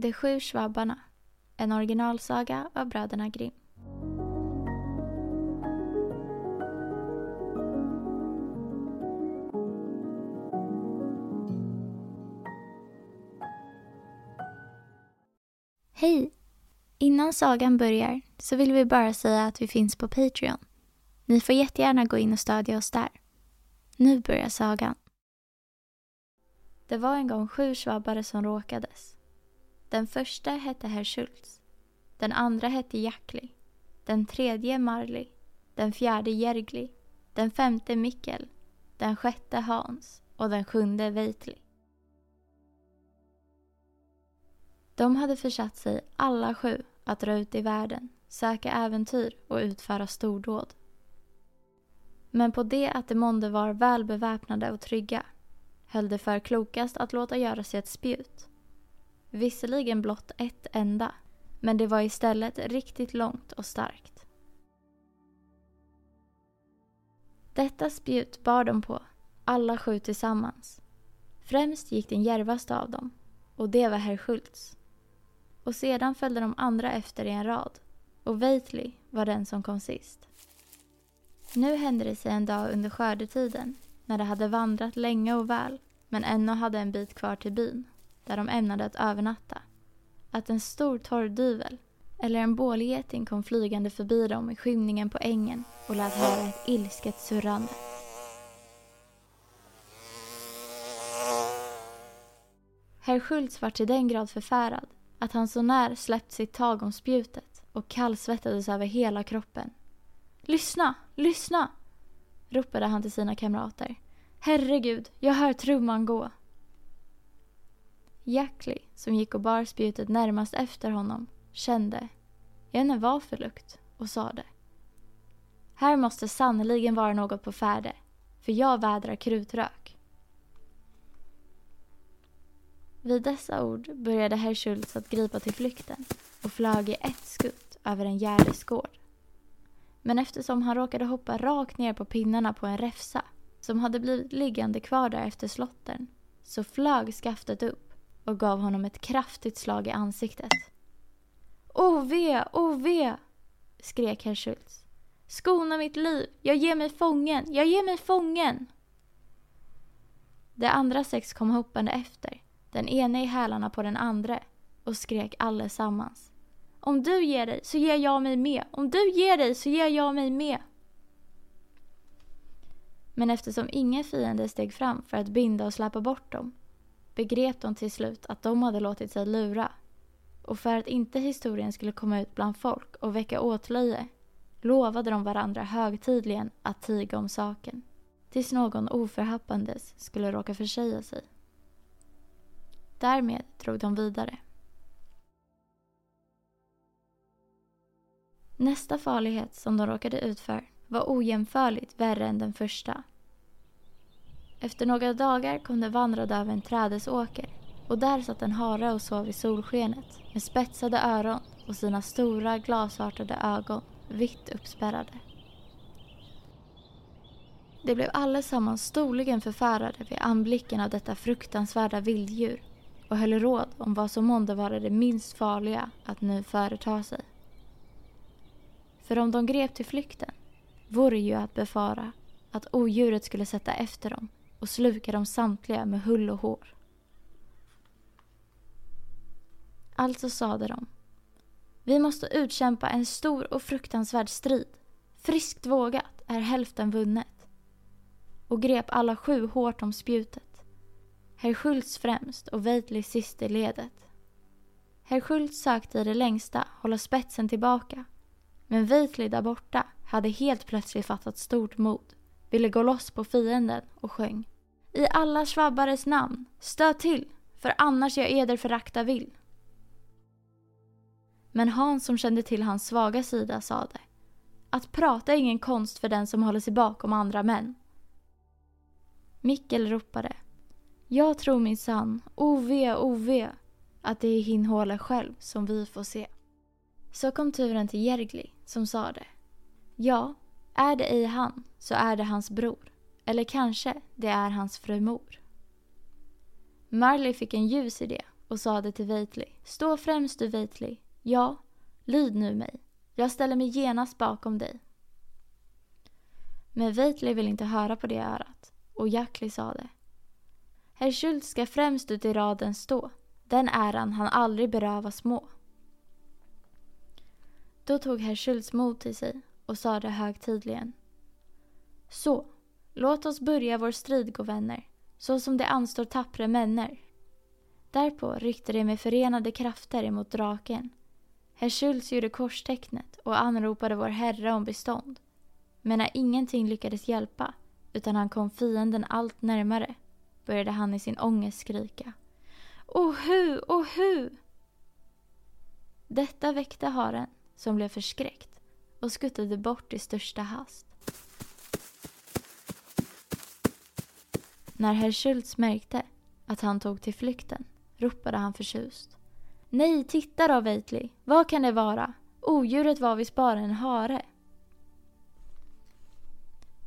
De sju svabbarna. En originalsaga av bröderna Grimm. Hej! Innan sagan börjar så vill vi bara säga att vi finns på Patreon. Ni får jättegärna gå in och stödja oss där. Nu börjar sagan. Det var en gång sju svabbare som råkades. Den första hette Herr Schultz. Den andra hette Jackli. Den tredje Marley. Den fjärde Jergli. Den femte Mikkel. Den sjätte Hans. Och den sjunde Veitli. De hade försatt sig alla sju att dra ut i världen, söka äventyr och utföra stordåd. Men på det att de månde var väl beväpnade och trygga höll det för klokast att låta göra sig ett spjut. Visserligen blott ett enda, men det var istället riktigt långt och starkt. Detta spjut bar de på, alla sju tillsammans. Främst gick den järvaste av dem, och det var herr Schultz. Och sedan följde de andra efter i en rad, och Waitley var den som kom sist. Nu hände det sig en dag under skördetiden, när de hade vandrat länge och väl, men ännu hade en bit kvar till byn, där de ämnade att övernatta, att en stor torrdyvel eller en bålgeting kom flygande förbi dem i skymningen på ängen och lät höra ett ilsket surrande. Herr Schultz var till den grad förfärad att han så när släppt sitt tag om spjutet och kallsvettades över hela kroppen. Lyssna, lyssna! ropade han till sina kamrater. Herregud, jag hör trumman gå. Jackley, som gick och bar spjutet närmast efter honom, kände, jag vet inte vad för lukt, och sade. Här måste sannoliken vara något på färde, för jag vädrar krutrök. Vid dessa ord började herr Schultz att gripa till flykten och flög i ett skutt över en gärdesgård. Men eftersom han råkade hoppa rakt ner på pinnarna på en räfsa som hade blivit liggande kvar där efter slottern så flög skaftet upp och gav honom ett kraftigt slag i ansiktet. ”OV! OV!” skrek herr Schultz. Skona mitt liv! Jag ger mig fången! Jag ger mig fången! De andra sex kom hoppande efter, den ene i hälarna på den andra och skrek allesammans. Om du ger dig så ger jag mig med. Om du ger dig så ger jag mig med. Men eftersom ingen fiende steg fram för att binda och släpa bort dem begrep de till slut att de hade låtit sig lura. Och för att inte historien skulle komma ut bland folk och väcka åtlöje lovade de varandra högtidligen att tiga om saken tills någon oförhappandes skulle råka försäga sig. Därmed drog de vidare. Nästa farlighet som de råkade ut för var ojämförligt värre än den första. Efter några dagar kom de vandrade över en trädesåker och där satt en hare och sov i solskenet med spetsade öron och sina stora glasartade ögon vitt uppspärrade. De blev allesammans storligen förfärade vid anblicken av detta fruktansvärda vilddjur och höll råd om vad som månde vara det minst farliga att nu företa sig. För om de grep till flykten vore ju att befara att odjuret skulle sätta efter dem och sluka dem samtliga med hull och hår. Alltså sade de. Vi måste utkämpa en stor och fruktansvärd strid. Friskt vågat är hälften vunnet. Och grep alla sju hårt om spjutet. Herr Schultz främst och Veitli sist i ledet. Herr Schultz sökte i det längsta hålla spetsen tillbaka. Men Veitli där borta hade helt plötsligt fattat stort mod, ville gå loss på fienden och sjöng. I alla svabbares namn, stöd till, för annars jag eder förakta vill. Men Hans som kände till hans svaga sida sade att prata är ingen konst för den som håller sig bakom andra män. Mikkel ropade Jag tror min sann, ove, ove, att det är Hinhåle själv som vi får se. Så kom turen till Jergli som sade Ja, är det ej han så är det hans bror. Eller kanske det är hans fru mor. Marley fick en ljus idé och sade till Veitli Stå främst du Veitli, Ja, lyd nu mig. Jag ställer mig genast bakom dig. Men Veitli vill inte höra på det örat och Jackli sade. Herr Schultz ska främst ut i raden stå. Den äran han aldrig beröva små. Då tog herr Schultz mod till sig och sade högtidligen. Så, låt oss börja vår strid, gå vänner, så som det anstår tappre männer. Därpå ryckte de med förenade krafter emot draken Herr Schultz gjorde korstecknet och anropade vår Herre om bestånd. Men när ingenting lyckades hjälpa, utan han kom fienden allt närmare, började han i sin ångest skrika. Oh, ohu, ohu! Detta väckte haren, som blev förskräckt och skuttade bort i största hast. När herr Schultz märkte att han tog till flykten ropade han förtjust. Nej, titta då Veitli. Vad kan det vara? Odjuret var visst bara en hare.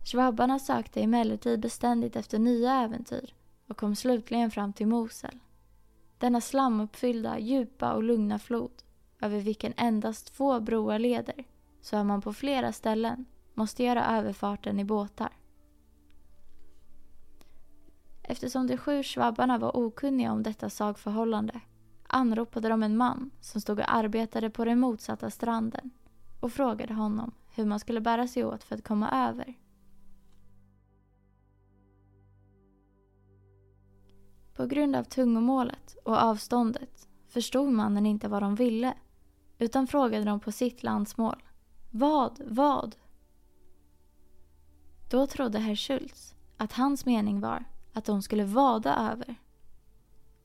Schwabbarna sökte emellertid beständigt efter nya äventyr och kom slutligen fram till Mosel. Denna slamuppfyllda, djupa och lugna flod över vilken endast få broar leder så är man på flera ställen måste göra överfarten i båtar. Eftersom de sju svabbarna var okunniga om detta sagförhållande anropade de en man som stod och arbetade på den motsatta stranden och frågade honom hur man skulle bära sig åt för att komma över. På grund av tungomålet och avståndet förstod mannen inte vad de ville utan frågade dem på sitt landsmål. Vad, vad? Då trodde herr Schultz att hans mening var att de skulle vada över.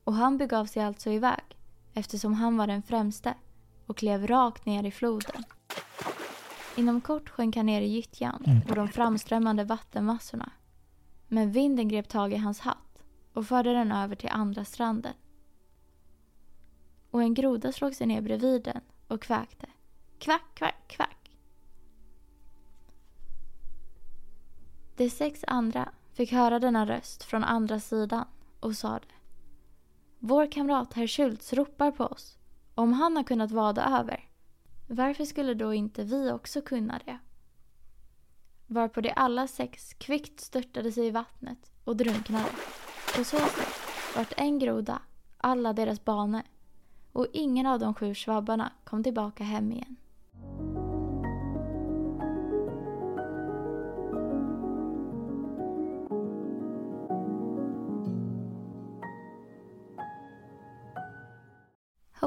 Och han begav sig alltså iväg eftersom han var den främste och klev rakt ner i floden. Inom kort sjönk han ner i gyttjan mm. och de framströmmande vattenmassorna. Men vinden grep tag i hans hatt och förde den över till andra stranden. Och en groda slog sig ner bredvid den och kväkte. Kvack, kvack, kvack. De sex andra fick höra denna röst från andra sidan och sade vår kamrat herr Schultz ropar på oss. Om han har kunnat vada över, varför skulle då inte vi också kunna det? Varpå de alla sex kvickt störtade sig i vattnet och drunknade. På så sätt vart en groda alla deras bane och ingen av de sju svabbarna kom tillbaka hem igen.